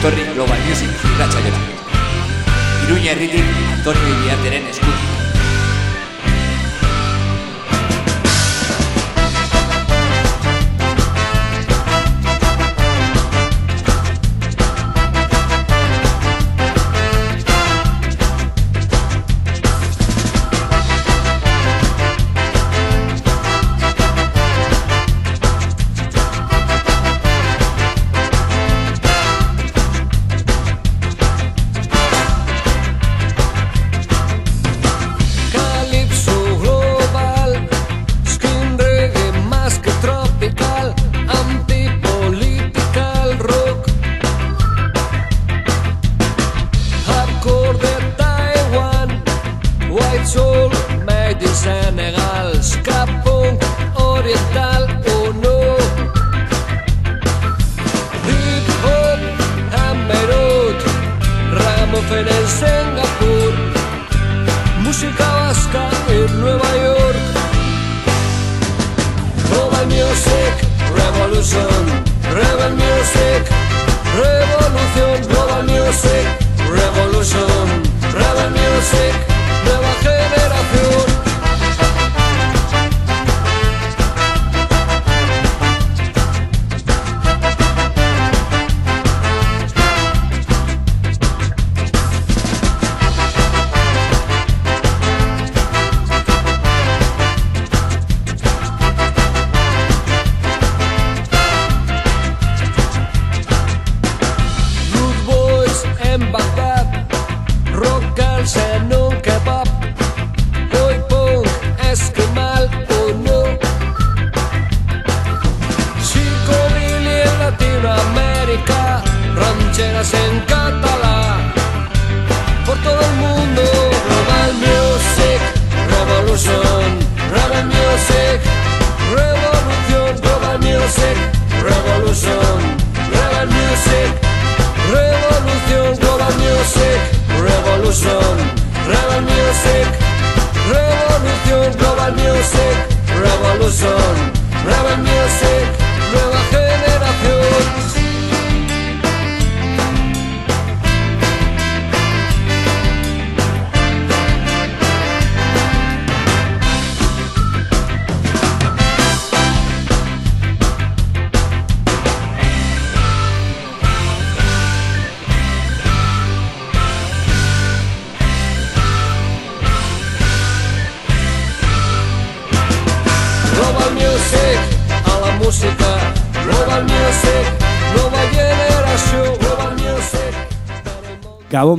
etorri Global Music irratxaiora. Iruña herritik Antonio Iriateren eskutik.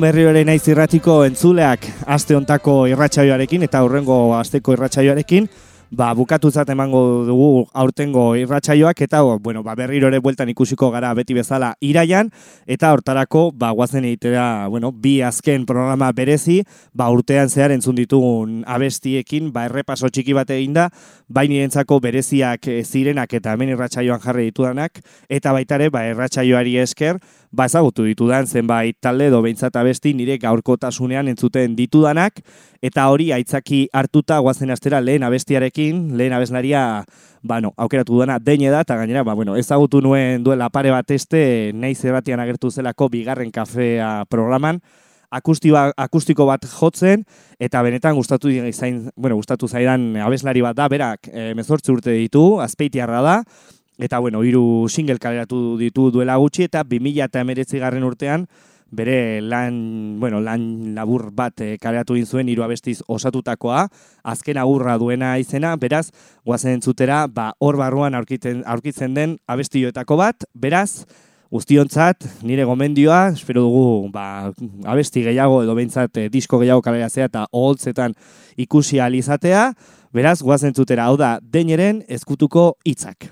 Gabon berri hori naiz irratiko entzuleak aste ontako irratsaioarekin eta aurrengo asteko irratsaioarekin ba, bukatuzat emango dugu aurtengo irratsaioak eta bueno, ba, berriro ere bueltan ikusiko gara beti bezala iraian eta hortarako ba, guazen egitera bueno, bi azken programa berezi ba, urtean zehar entzun ditugun abestiekin ba, errepaso txiki bat eginda baini entzako bereziak zirenak eta hemen irratsaioan jarri ditudanak eta baitare ba, irratsaioari esker ba ezagutu ditudan zenbait talde edo behintzat abesti nire gaurkotasunean entzuten ditudanak. Eta hori aitzaki hartuta guazen astera lehen abestiarekin, lehen abeslaria bueno, aukeratu dudana deine da, eta gainera, ba, bueno, ezagutu nuen duela pare bat este, nahi zerratian agertu zelako bigarren kafea programan, akustiko bat jotzen, eta benetan gustatu zain, bueno, gustatu zaidan abeslari bat da, berak e, mezortzi urte ditu, azpeitiarra da, Eta bueno, hiru single kaleratu ditu duela gutxi eta 2019 garren urtean bere lan, bueno, lan labur bat e, kaleratu din zuen hiru abestiz osatutakoa, azken agurra duena izena, beraz, guazen entzutera, ba, hor barruan aurkitzen, aurkitzen den abestioetako bat, beraz, guztiontzat, nire gomendioa, espero dugu, ba, abesti gehiago edo behintzat e, disko gehiago kaleratzea eta oholtzetan ikusi alizatea, beraz, guazen entzutera, hau da, deneren ezkutuko hitzak.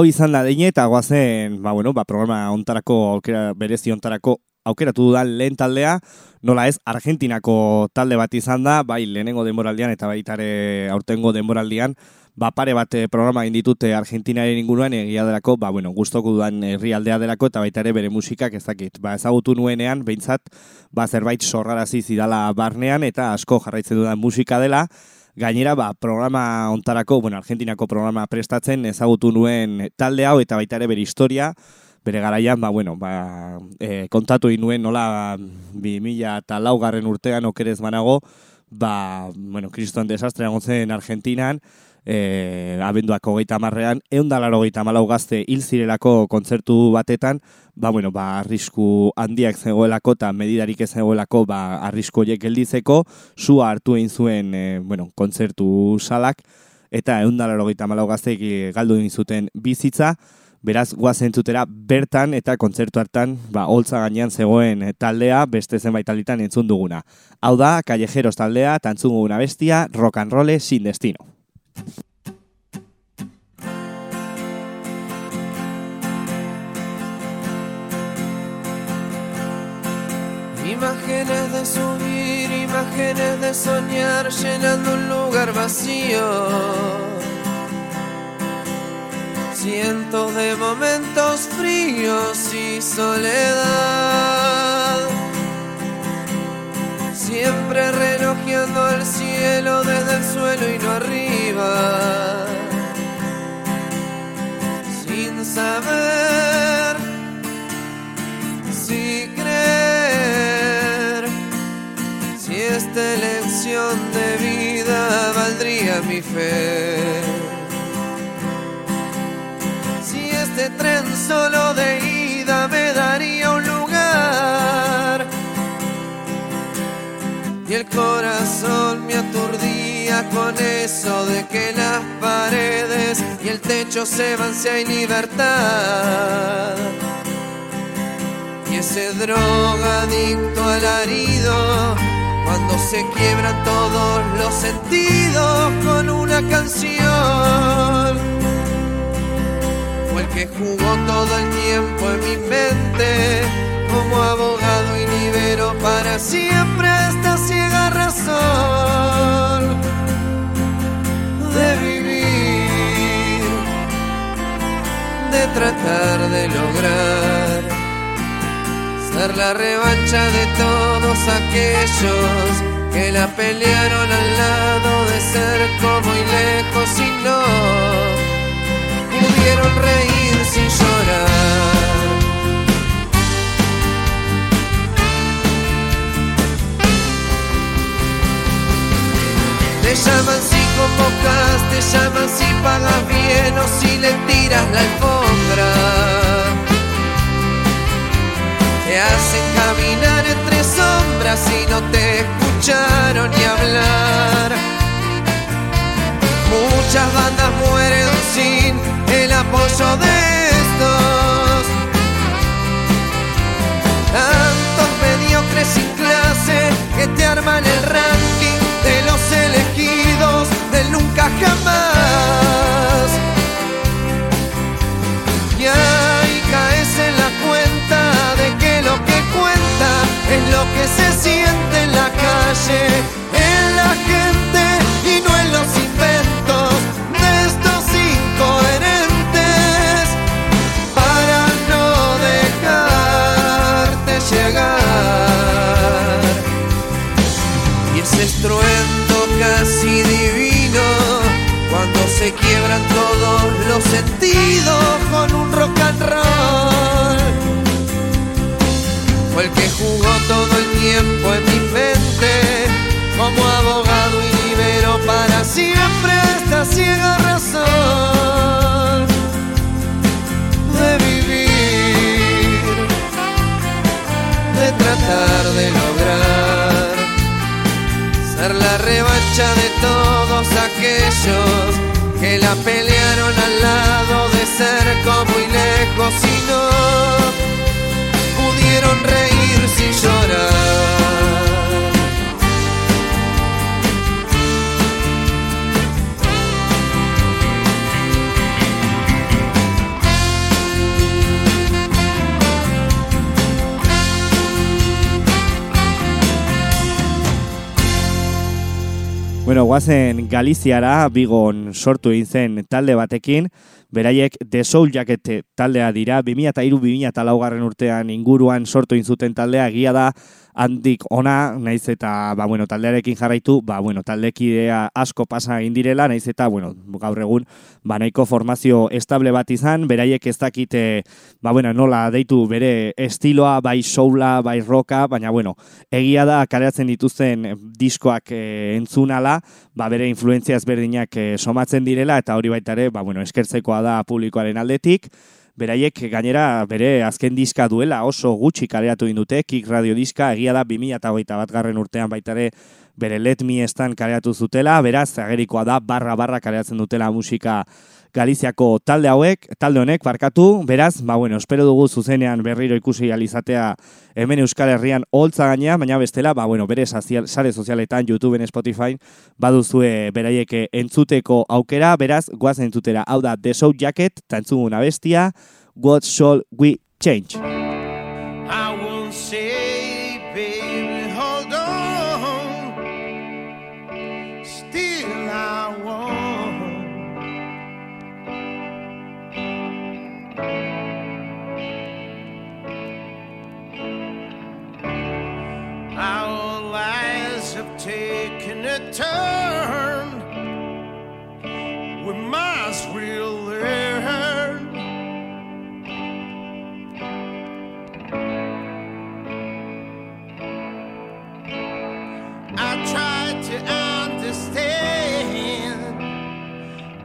Hau izan da deine eta guazen, ba, bueno, ba, programa ontarako, aukera, berezi ontarako aukeratu dudan lehen taldea, nola ez, Argentinako talde bat izan da, bai, lehenengo denboraldian eta baitare aurtengo denboraldian, ba, pare bat eh, programa egin ditute Argentinaren inguruan egia delako, ba, bueno, gustoko dudan herrialdea delako eta baita ere bere musikak ez dakit. Ba, ezagutu nuenean, behintzat, ba, zerbait sorrarazi zidala barnean eta asko jarraitzen dudan musika dela, Gainera, ba, programa ontarako, bueno, Argentinako programa prestatzen ezagutu nuen talde hau eta baita ere bere historia, bere garaian, ba, bueno, ba, e, kontatu inuen nola bi mila eta laugarren urtean okerez manago, ba, bueno, kristoan desastre zen Argentinan, e, abenduak hogeita marrean, egun dalaro hogeita malau gazte hil zirelako kontzertu batetan, ba, bueno, ba, arrisku handiak zegoelako eta medidarik ez zegoelako ba, arrisku horiek gelditzeko, zua hartu egin zuen e, bueno, kontzertu salak, eta egun dalaro hogeita malau gazteik galdu egin zuten bizitza, Beraz, guazen zutera bertan eta kontzertu hartan, ba, holtza gainean zegoen taldea, beste zenbait talditan entzun duguna. Hau da, Callejeros taldea, tantzun bestia, rock and roll sin destino. Imágenes de subir, imágenes de soñar, llenando un lugar vacío. Cientos de momentos fríos y soledad siempre relojeando el cielo desde el suelo y no arriba, sin saber si creer, si esta elección de vida valdría mi fe. Si este tren solo de ida el corazón me aturdía con eso de que las paredes y el techo se van si hay libertad. Y ese drogadicto alarido cuando se quiebran todos los sentidos con una canción. Fue el que jugó todo el tiempo en mi mente como abogado para siempre esta ciega razón de vivir, de tratar de lograr ser la revancha de todos aquellos que la pelearon al lado de cerco muy lejos y no pudieron reír sin llorar. Te llaman si convocas, te llaman si pagas bien o si le tiras la alfombra. Te hacen caminar entre sombras y no te escucharon ni hablar. Muchas bandas mueren sin el apoyo de estos. Tantos mediocres sin clase que te arman el ranking jamás. Y ahí caes en la cuenta de que lo que cuenta es lo que se siente en la calle, en la gente se quiebran todos los sentidos con un rock and roll. Fue el que jugó todo el tiempo en mi mente como abogado y libero para siempre esta ciega razón de vivir, de tratar de lograr ser la revancha de todos aquellos que la pelearon al lado de cerco muy lejos y no pudieron reír sin llorar. Bueno, guazen Galiziara, bigon sortu egin zen talde batekin, beraiek The Soul Jacket taldea dira, 2002-2002 garren urtean inguruan sortu egin zuten taldea, egia da, handik ona, naiz eta ba, bueno, taldearekin jarraitu, ba, bueno, taldekidea asko pasa egin direla, naiz eta bueno, gaur egun ba, nahiko formazio estable bat izan, beraiek ez dakite ba, bueno, nola deitu bere estiloa, bai soula, bai roka, baina bueno, egia da kareatzen dituzten diskoak e, entzunala, ba, bere influentzia ezberdinak e, somatzen direla, eta hori baita ere, ba, bueno, eskertzekoa da publikoaren aldetik, beraiek gainera bere azken diska duela oso gutxi kaleratu indute, kik radio diska, egia da 2008 bat garren urtean baitare bere let me estan kaleratu zutela, beraz, agerikoa da barra barra kaleratzen dutela musika Galiziako talde hauek, talde honek barkatu, beraz, ba bueno, espero dugu zuzenean berriro ikusi alizatea hemen Euskal Herrian holtza gaina, baina bestela, ba bueno, bere sare sozialetan, YouTubeen, Spotify, baduzue beraieke entzuteko aukera, beraz, guazen entzutera, hau da The Show Jacket, ta entzuguna bestia, What Shall We Change? I won't say, it we must as. I try to understand,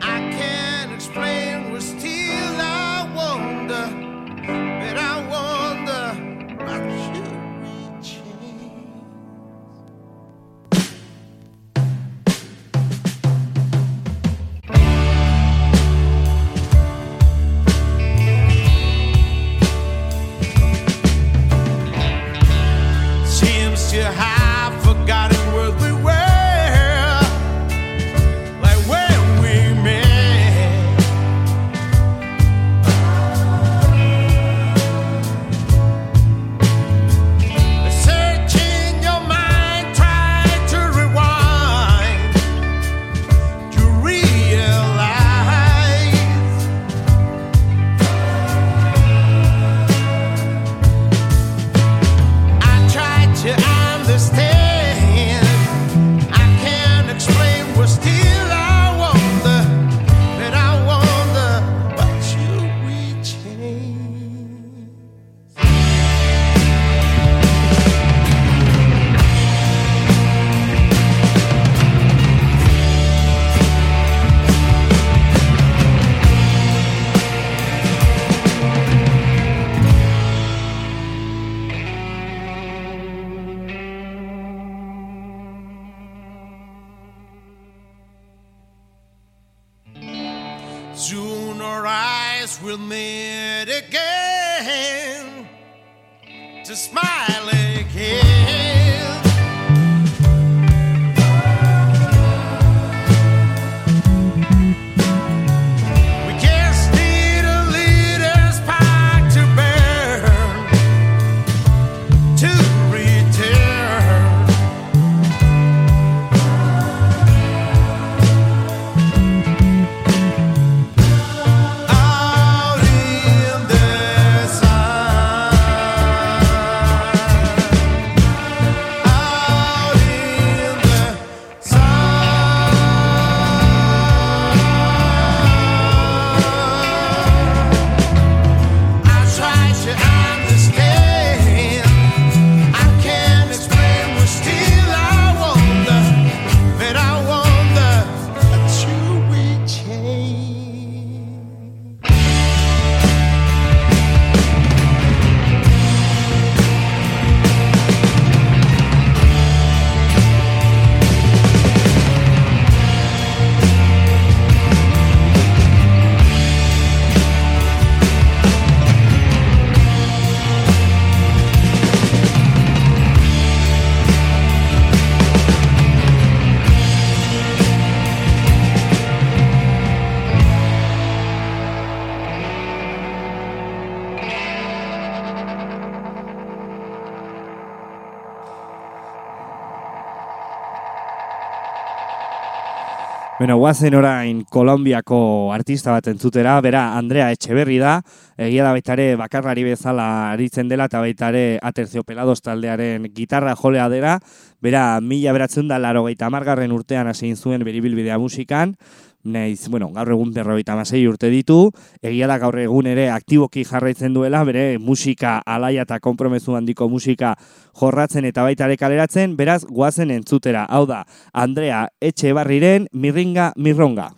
I can't explain. Bueno, guazen orain Kolombiako artista bat entzutera, bera Andrea Etxeberri da, egia da baitare bakarrari bezala aritzen dela eta baitare aterziopelados taldearen gitarra jolea dela, bera mila beratzen da laro gaita margarren urtean hasi zuen beribilbidea musikan, Neiz, bueno, gaur egun berroita masei urte ditu, egia da gaur egun ere aktiboki jarraitzen duela, bere musika alaia eta kompromezu handiko musika jorratzen eta baita kaleratzen, beraz, guazen entzutera. Hau da, Andrea Etxebarriren Mirringa Mirronga.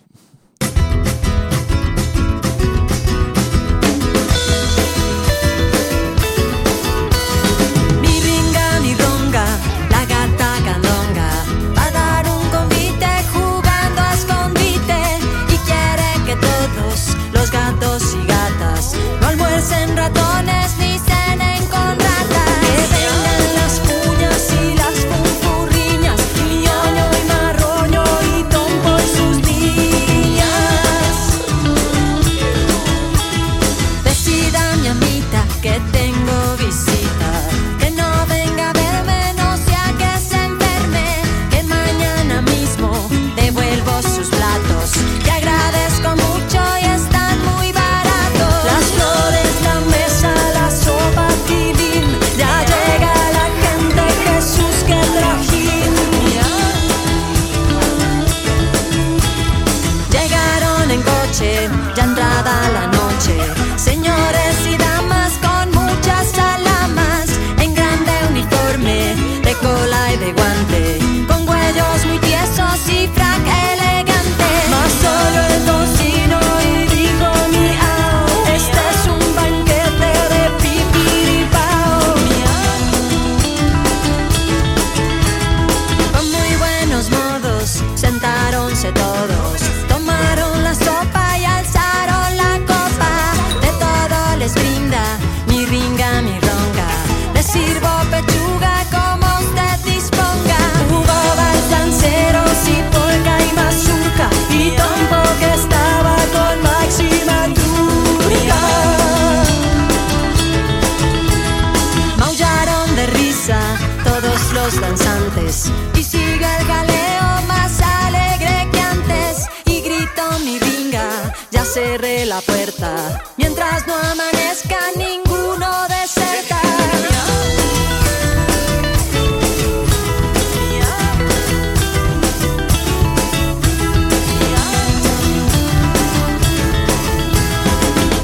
puerta. Mientras no amanezca, ninguno deserta.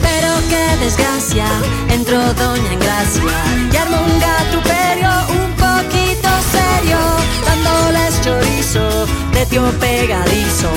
Pero qué desgracia, entró Doña Engracia y armó un gatuperio un poquito serio, dándoles chorizo de tío pegadizo.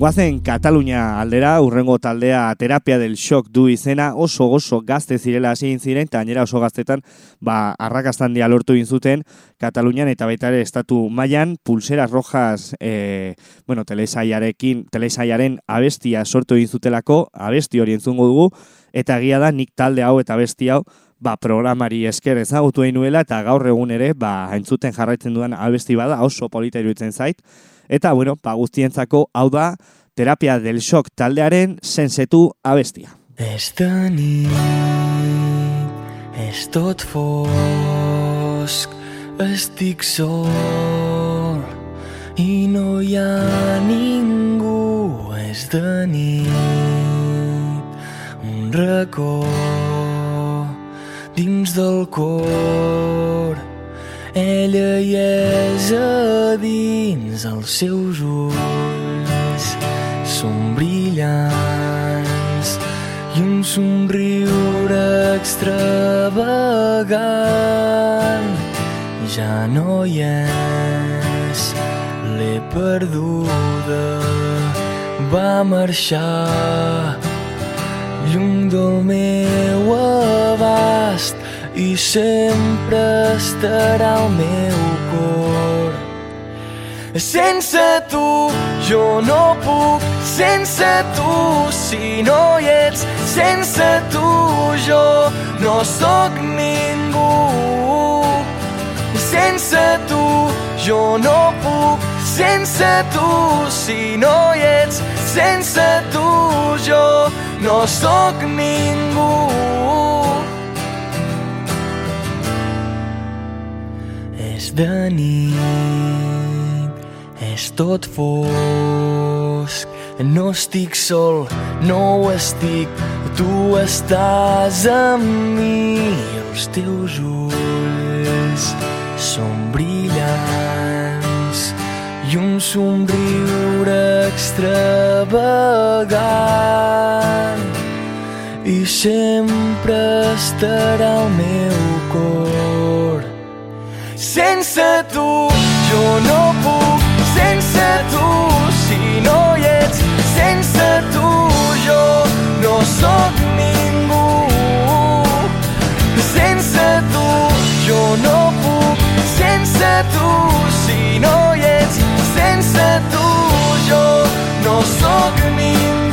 Guazen Katalunia aldera, urrengo taldea terapia del shock du izena, oso oso gazte zirela hasi ziren, eta gainera oso gaztetan, ba, arrakastan dia lortu zuten Katalunian eta baita ere estatu mailan pulsera rojas, e, bueno, telesaiarekin, telesaiaren abestia sortu zutelako, abesti hori entzungo dugu, eta egia da nik talde hau eta abesti hau, ba, programari esker ezagutu egin nuela, eta gaur egun ere, ba, entzuten jarraitzen duan abesti bada, oso polita iruditzen zait, Eta, bueno, pa guztientzako, hau da, terapia del shock taldearen sensetu abestia. Ez da ni, ez dut fosk, ez dik zor, inoia ningu ez da ni, un racó dins del cor. Ella hi és a dins els seus ulls. Són brillants i un somriure extravagant ja no hi és. L'he perduda, va marxar lluny del meu abast i sempre estarà al meu cor. Sense tu jo no puc, sense tu si no hi ets, sense tu jo no sóc ningú. Sense tu jo no puc, sense tu si no hi ets, sense tu jo no sóc ningú. De nit, és tot fosc, no estic sol, no ho estic, tu estàs amb mi, els teus ulls són brillants. I un somriure extravagant. I sempre estarà al meu cor. Sense tu jo no puc, sense tu si no hi ets, sense tu jo no sóc ningú. Sense tu jo no puc, sense tu si no hi ets, sense tu jo no sóc ningú.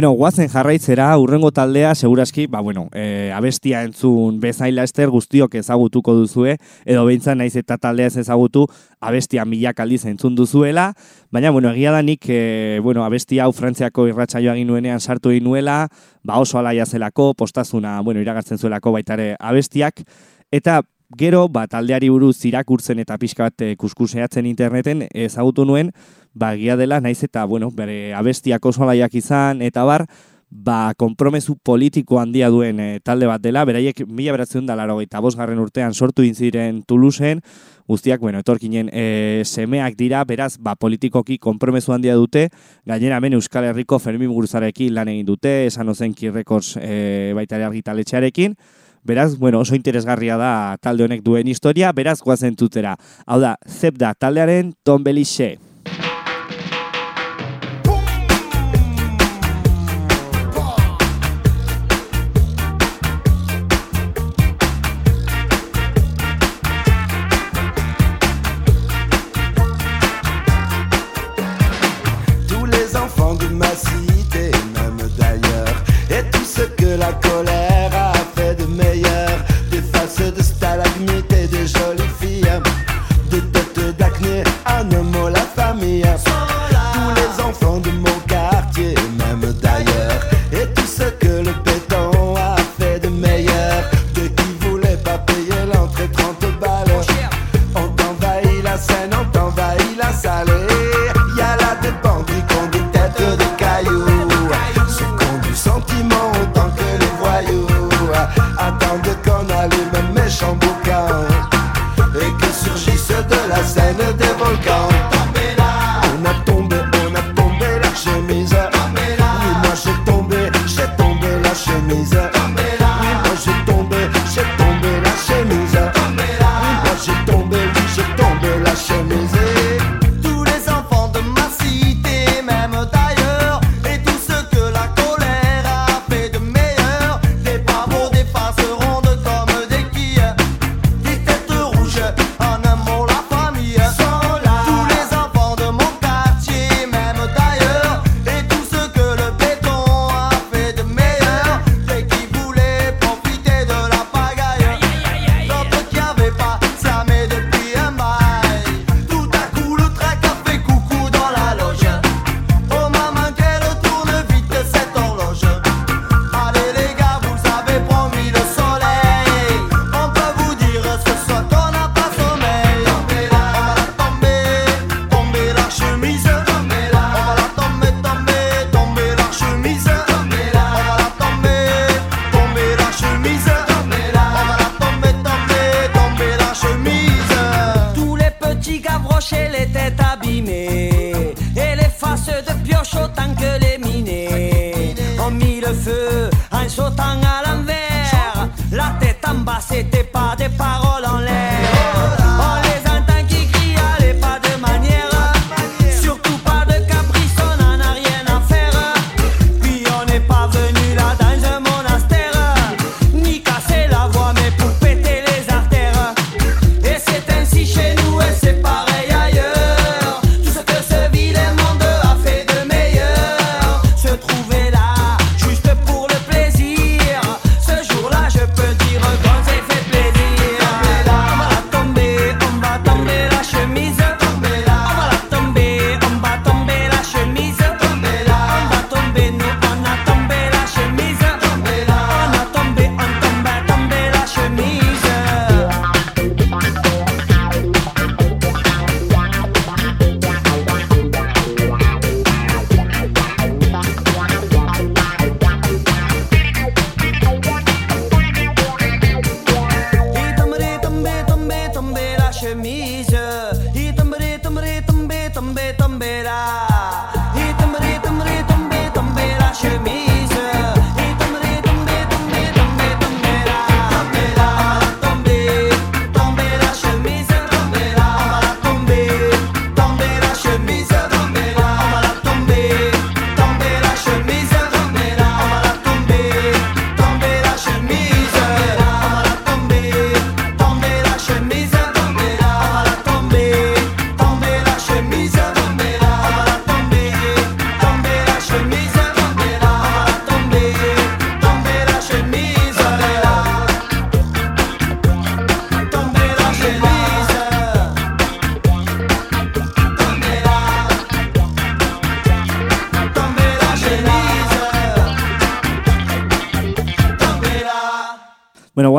Beno, guazen jarraitzera, urrengo taldea, seguraski, ba, bueno, e, abestia entzun bezaila ester guztiok ezagutuko duzue, edo behintzan naiz eta taldea ez ezagutu, abestia milak aldiz entzun duzuela, baina, bueno, egia da nik, e, bueno, abestia hau frantziako irratsaioa egin nuenean sartu egin nuela, ba oso alaia zelako, postazuna, bueno, iragartzen zuelako baitare abestiak, eta Gero, ba, taldeari buruz irakurtzen eta pixka bat eh, kuskuseatzen interneten ezagutu nuen, ba, egia dela, naiz eta, bueno, bere abestiak oso alaiak izan, eta bar, ba, kompromezu politiko handia duen eh, talde bat dela, beraiek mila beratzen da laro eta bosgarren urtean sortu ziren Toulouseen, guztiak, bueno, etorkinen e, semeak dira, beraz, ba, politikoki kompromezu handia dute, gainera hemen Euskal Herriko Fermin Guruzarekin lan egin dute, esan ozen kirrekoz e, baita ere argitaletxearekin, Beraz, bueno, oso interesgarria da talde honek duen historia, beraz goazen tutera. Hau da, zep da taldearen Tom Belixe.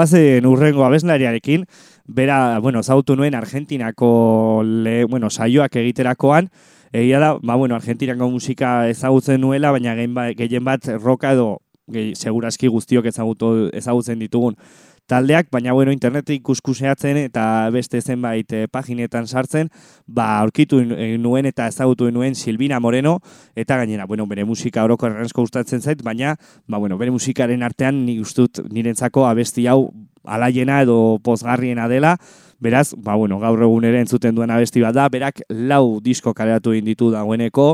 goazen urrengo abeslariarekin, bera, bueno, zautu nuen Argentinako le, bueno, saioak egiterakoan, egia da, ba, bueno, Argentinako musika ezagutzen nuela, baina ba, gehien bat roka edo gehi, seguraski guztiok ezagutu, ezagutzen ditugun taldeak, baina bueno, internetik ikuskuseatzen eta beste zenbait e, paginetan sartzen, ba aurkitu eh, nuen eta ezagutu nuen Silvina Moreno eta gainera, bueno, bere musika oroko erranzko gustatzen zait, baina ba bueno, bere musikaren artean ni gustut nirentzako abesti hau alaiena edo pozgarriena dela, Beraz, ba, bueno, gaur egun ere entzuten duen abesti bat da, berak lau disko kaleratu egin ditu dagoeneko,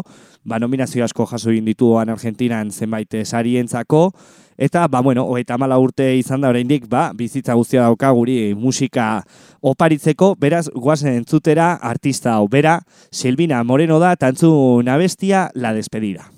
ba, nominazio asko jaso egin dituan Argentinan zenbait sarientzako, eta, ba, bueno, hogeita mala urte izan da oraindik, ba, bizitza guztia dauka guri musika oparitzeko, beraz, guazen entzutera artista hau, bera, Silvina Moreno da, tantzu nabestia, la despedida.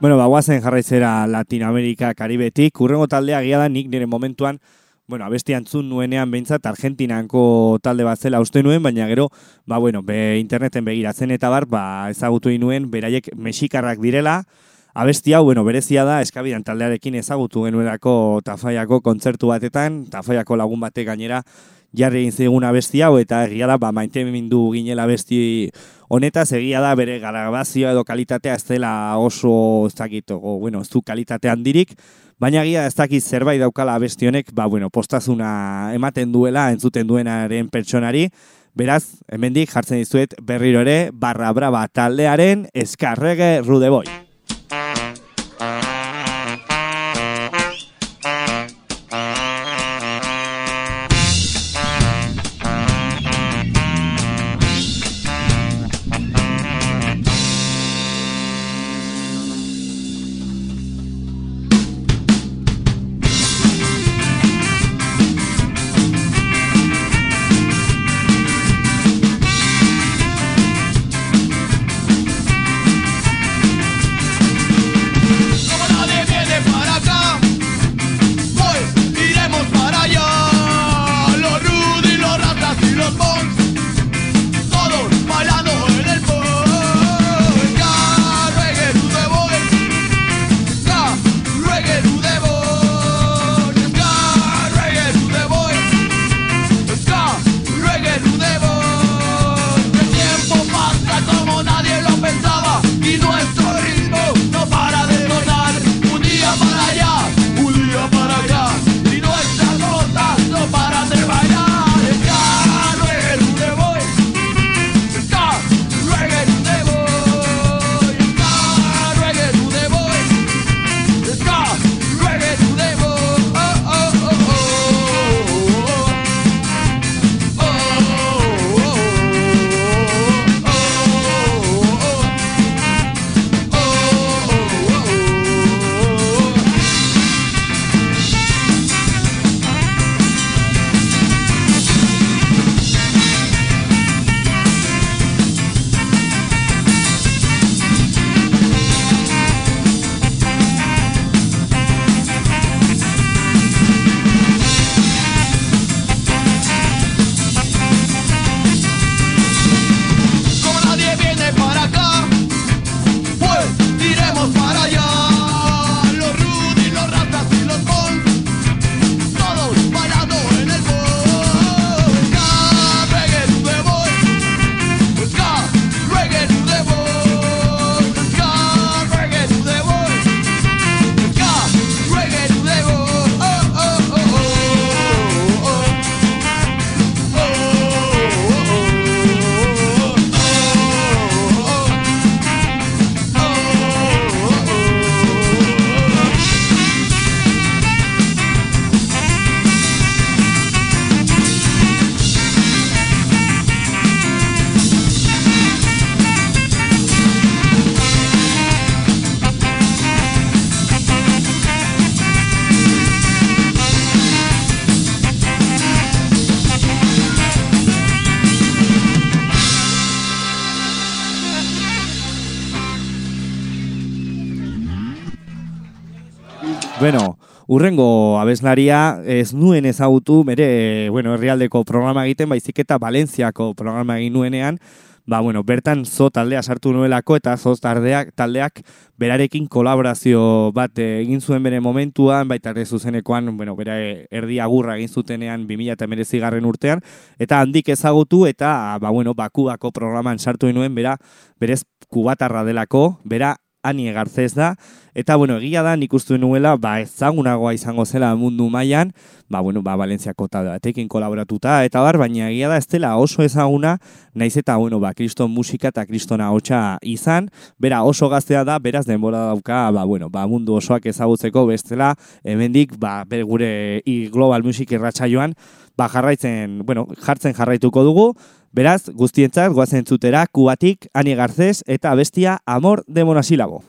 Bueno, ba, guazen jarraitzera Latinoamerika, Karibetik. Urrengo taldea gila da nik nire momentuan, bueno, abesti antzun nuenean behintzat Argentinanko talde bat zela uste nuen, baina gero, ba, bueno, be, interneten begiratzen eta bar, ba, ezagutu nuen beraiek mexikarrak direla, Abesti hau, bueno, berezia da, eskabidan taldearekin ezagutu genuelako Tafaiako kontzertu batetan, Tafaiako lagun batek gainera jarri egin zigun abesti hau, eta egia da, ba, maite mindu ginela abesti honetaz, egia da, bere grabazioa edo kalitatea ez dela oso, ez dakit, o, bueno, ez du kalitate handirik, baina egia ez dakit zerbait daukala abesti honek, ba, bueno, postazuna ematen duela, entzuten duenaren pertsonari, Beraz, hemendik jartzen dizuet berriro ere, barra braba taldearen eskarrege rudeboi. Bueno, urrengo abeslaria ez nuen ezagutu, bere, bueno, herrialdeko programa egiten, baizik eta Valentziako programa egin nuenean, ba, bueno, bertan zo taldea sartu nuelako eta zo taldeak, taldeak berarekin kolaborazio bat eh, egin zuen bere momentuan, baita ere zuzenekoan, bueno, bera erdi agurra egin zutenean 2019 garren urtean, eta handik ezagutu eta, ba, bueno, Bakuako programan sartu nuen, bera, berez kubatarra delako, bera Ani Garcez da, eta bueno, egia da nik uste nuela, ba ezagunagoa izango zela mundu mailan, ba bueno, ba Valentziako taldearekin kolaboratuta eta bar, baina egia da ez dela oso ezaguna, naiz eta bueno, ba kriston musika eta kristona hotsa izan, bera oso gaztea da, beraz denbora dauka, ba bueno, ba mundu osoak ezagutzeko bestela, hemendik ba gure i Global Music irratsaioan ba jarraitzen, bueno, jartzen jarraituko dugu. Beraz, guztientzat goazen zutera kubatik Ani Garcés eta bestia Amor de Monasilabo.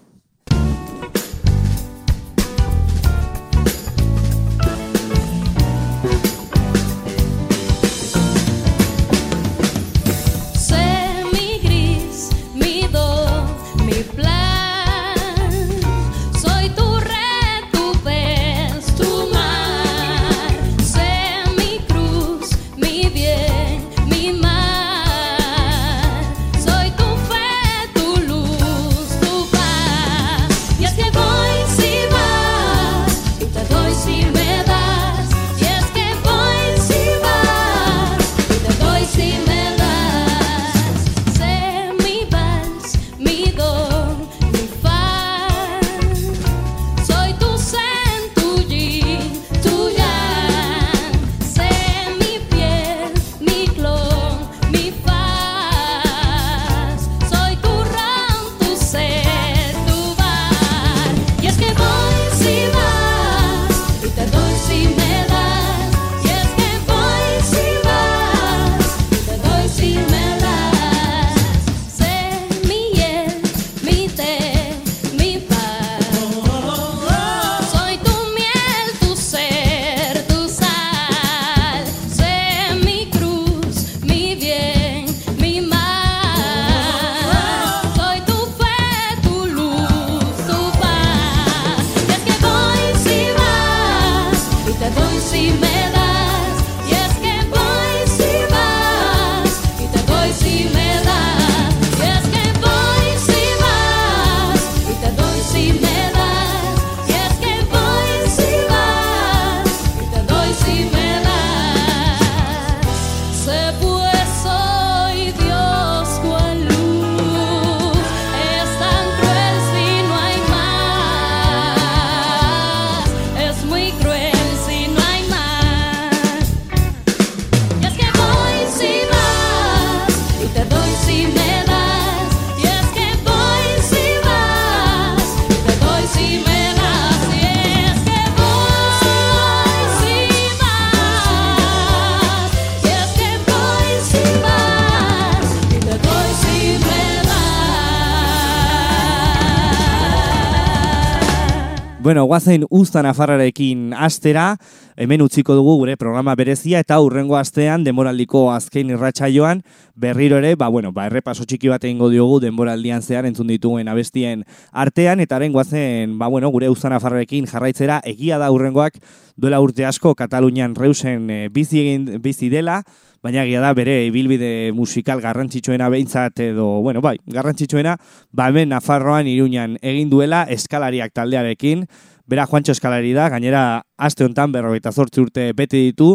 Bueno, guazen uztan afarrarekin astera, hemen utziko dugu gure programa berezia eta hurrengo astean denboraldiko azken irratsaioan berriro ere, ba, bueno, ba, errepaso txiki bat egingo diogu denboraldian zehar entzun dituen abestien artean, eta haren guazen, ba, bueno, gure uztan afarrarekin jarraitzera egia da hurrengoak duela urte asko Katalunian reusen eh, bizi, egin, bizi dela, baina egia da bere ibilbide musikal garrantzitsuena behintzat edo, bueno, bai, garrantzitsuena, ba hemen Nafarroan Iruñan egin duela eskalariak taldearekin, bera Juancho eskalari da, gainera aste hontan berrogeita zortzi urte bete ditu,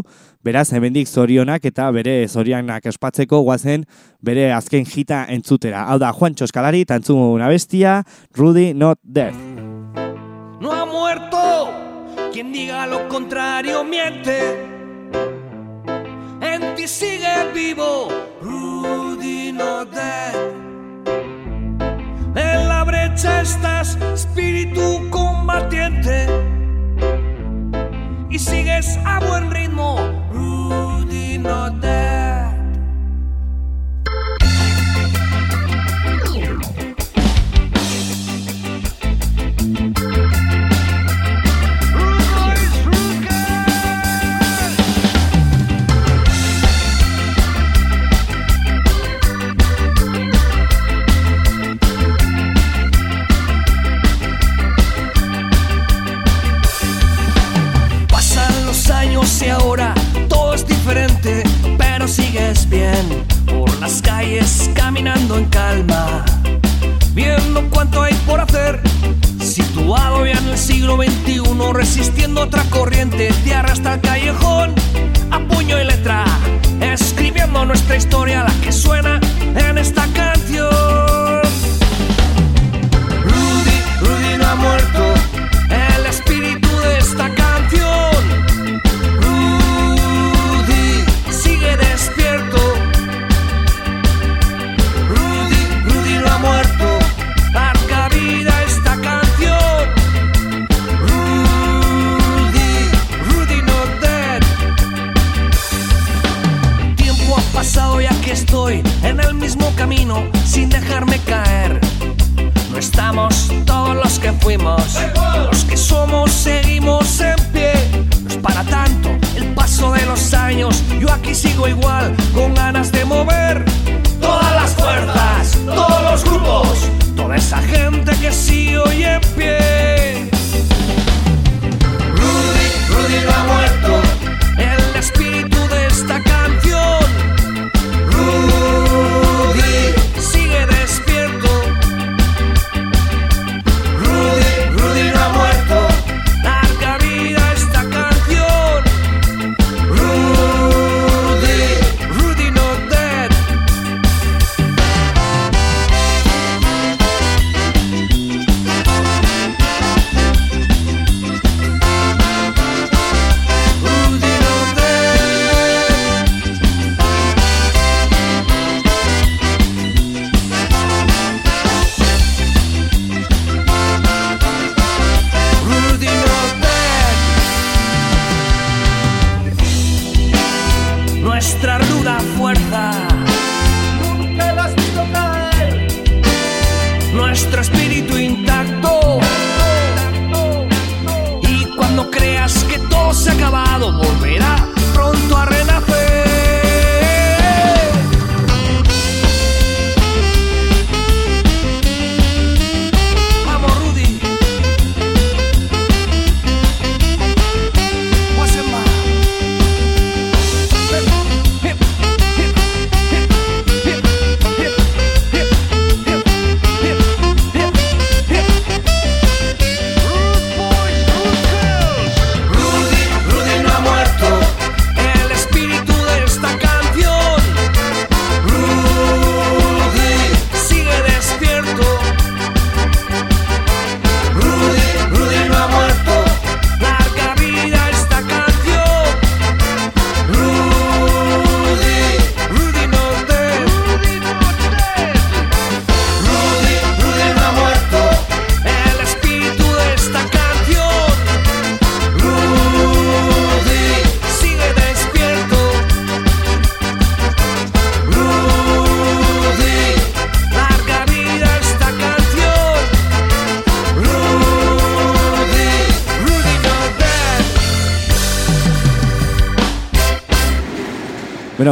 beraz hemendik zorionak eta bere zorionak espatzeko guazen bere azken jita entzutera. Hau da, Juancho eskalari, eta entzun bestia, Rudy Not Dead. No ha muerto. Quien diga lo contrario miente. En ti sigue vivo. Rudy no dead. En la brecha estás, espíritu combatiente. Y sigues a buen ritmo. Rudy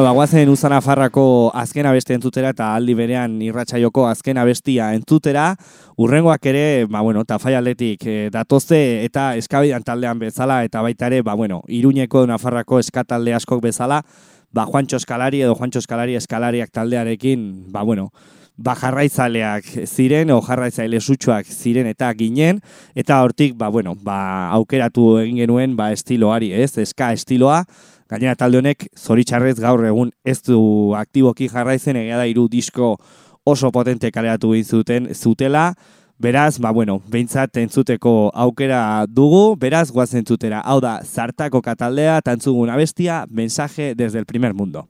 Bagoazen Uzan Afarrako azken abeste entzutera eta aldi berean irratsaioko azken abestia entzutera, urrengoak ere, ba bueno, tafaialetik e, datoze eta eskabidan taldean bezala eta baita ere, ba bueno, Iruñeko Nafarrako eskatalde askok bezala, ba Juancho Eskalari edo Juancho Eskalari eskalariak taldearekin, ba bueno, ba jarraitzaleak ziren o jarraitzaile sutsuak ziren eta ginen eta hortik ba bueno, ba aukeratu egin genuen ba estiloari, ez? Eska estiloa Gainera talde honek zoritxarrez gaur egun ez du aktiboki jarraitzen egia da hiru disko oso potente kaleratu egin zuten zutela. Beraz, ba bueno, behintzat entzuteko aukera dugu, beraz guazen entzutera. Hau da, zartako kataldea, tantzugun abestia, mensaje desde el primer mundo.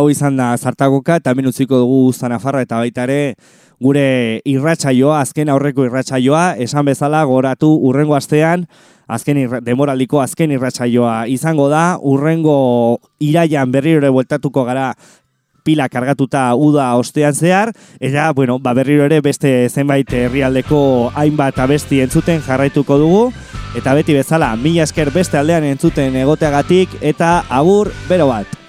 Hau izan da zartagoka, eta hemen utziko dugu Zanafarra eta baita ere gure irratsaioa, azken aurreko irratsaioa, esan bezala goratu urrengo astean, azken irra, demoraldiko azken irratsaioa izango da, urrengo iraian berriro ere bueltatuko gara pila kargatuta uda ostean zehar, eta, bueno, ba, berriro ere beste zenbait herrialdeko hainbat abesti entzuten jarraituko dugu, eta beti bezala, mila esker beste aldean entzuten egoteagatik, eta agur bero bat.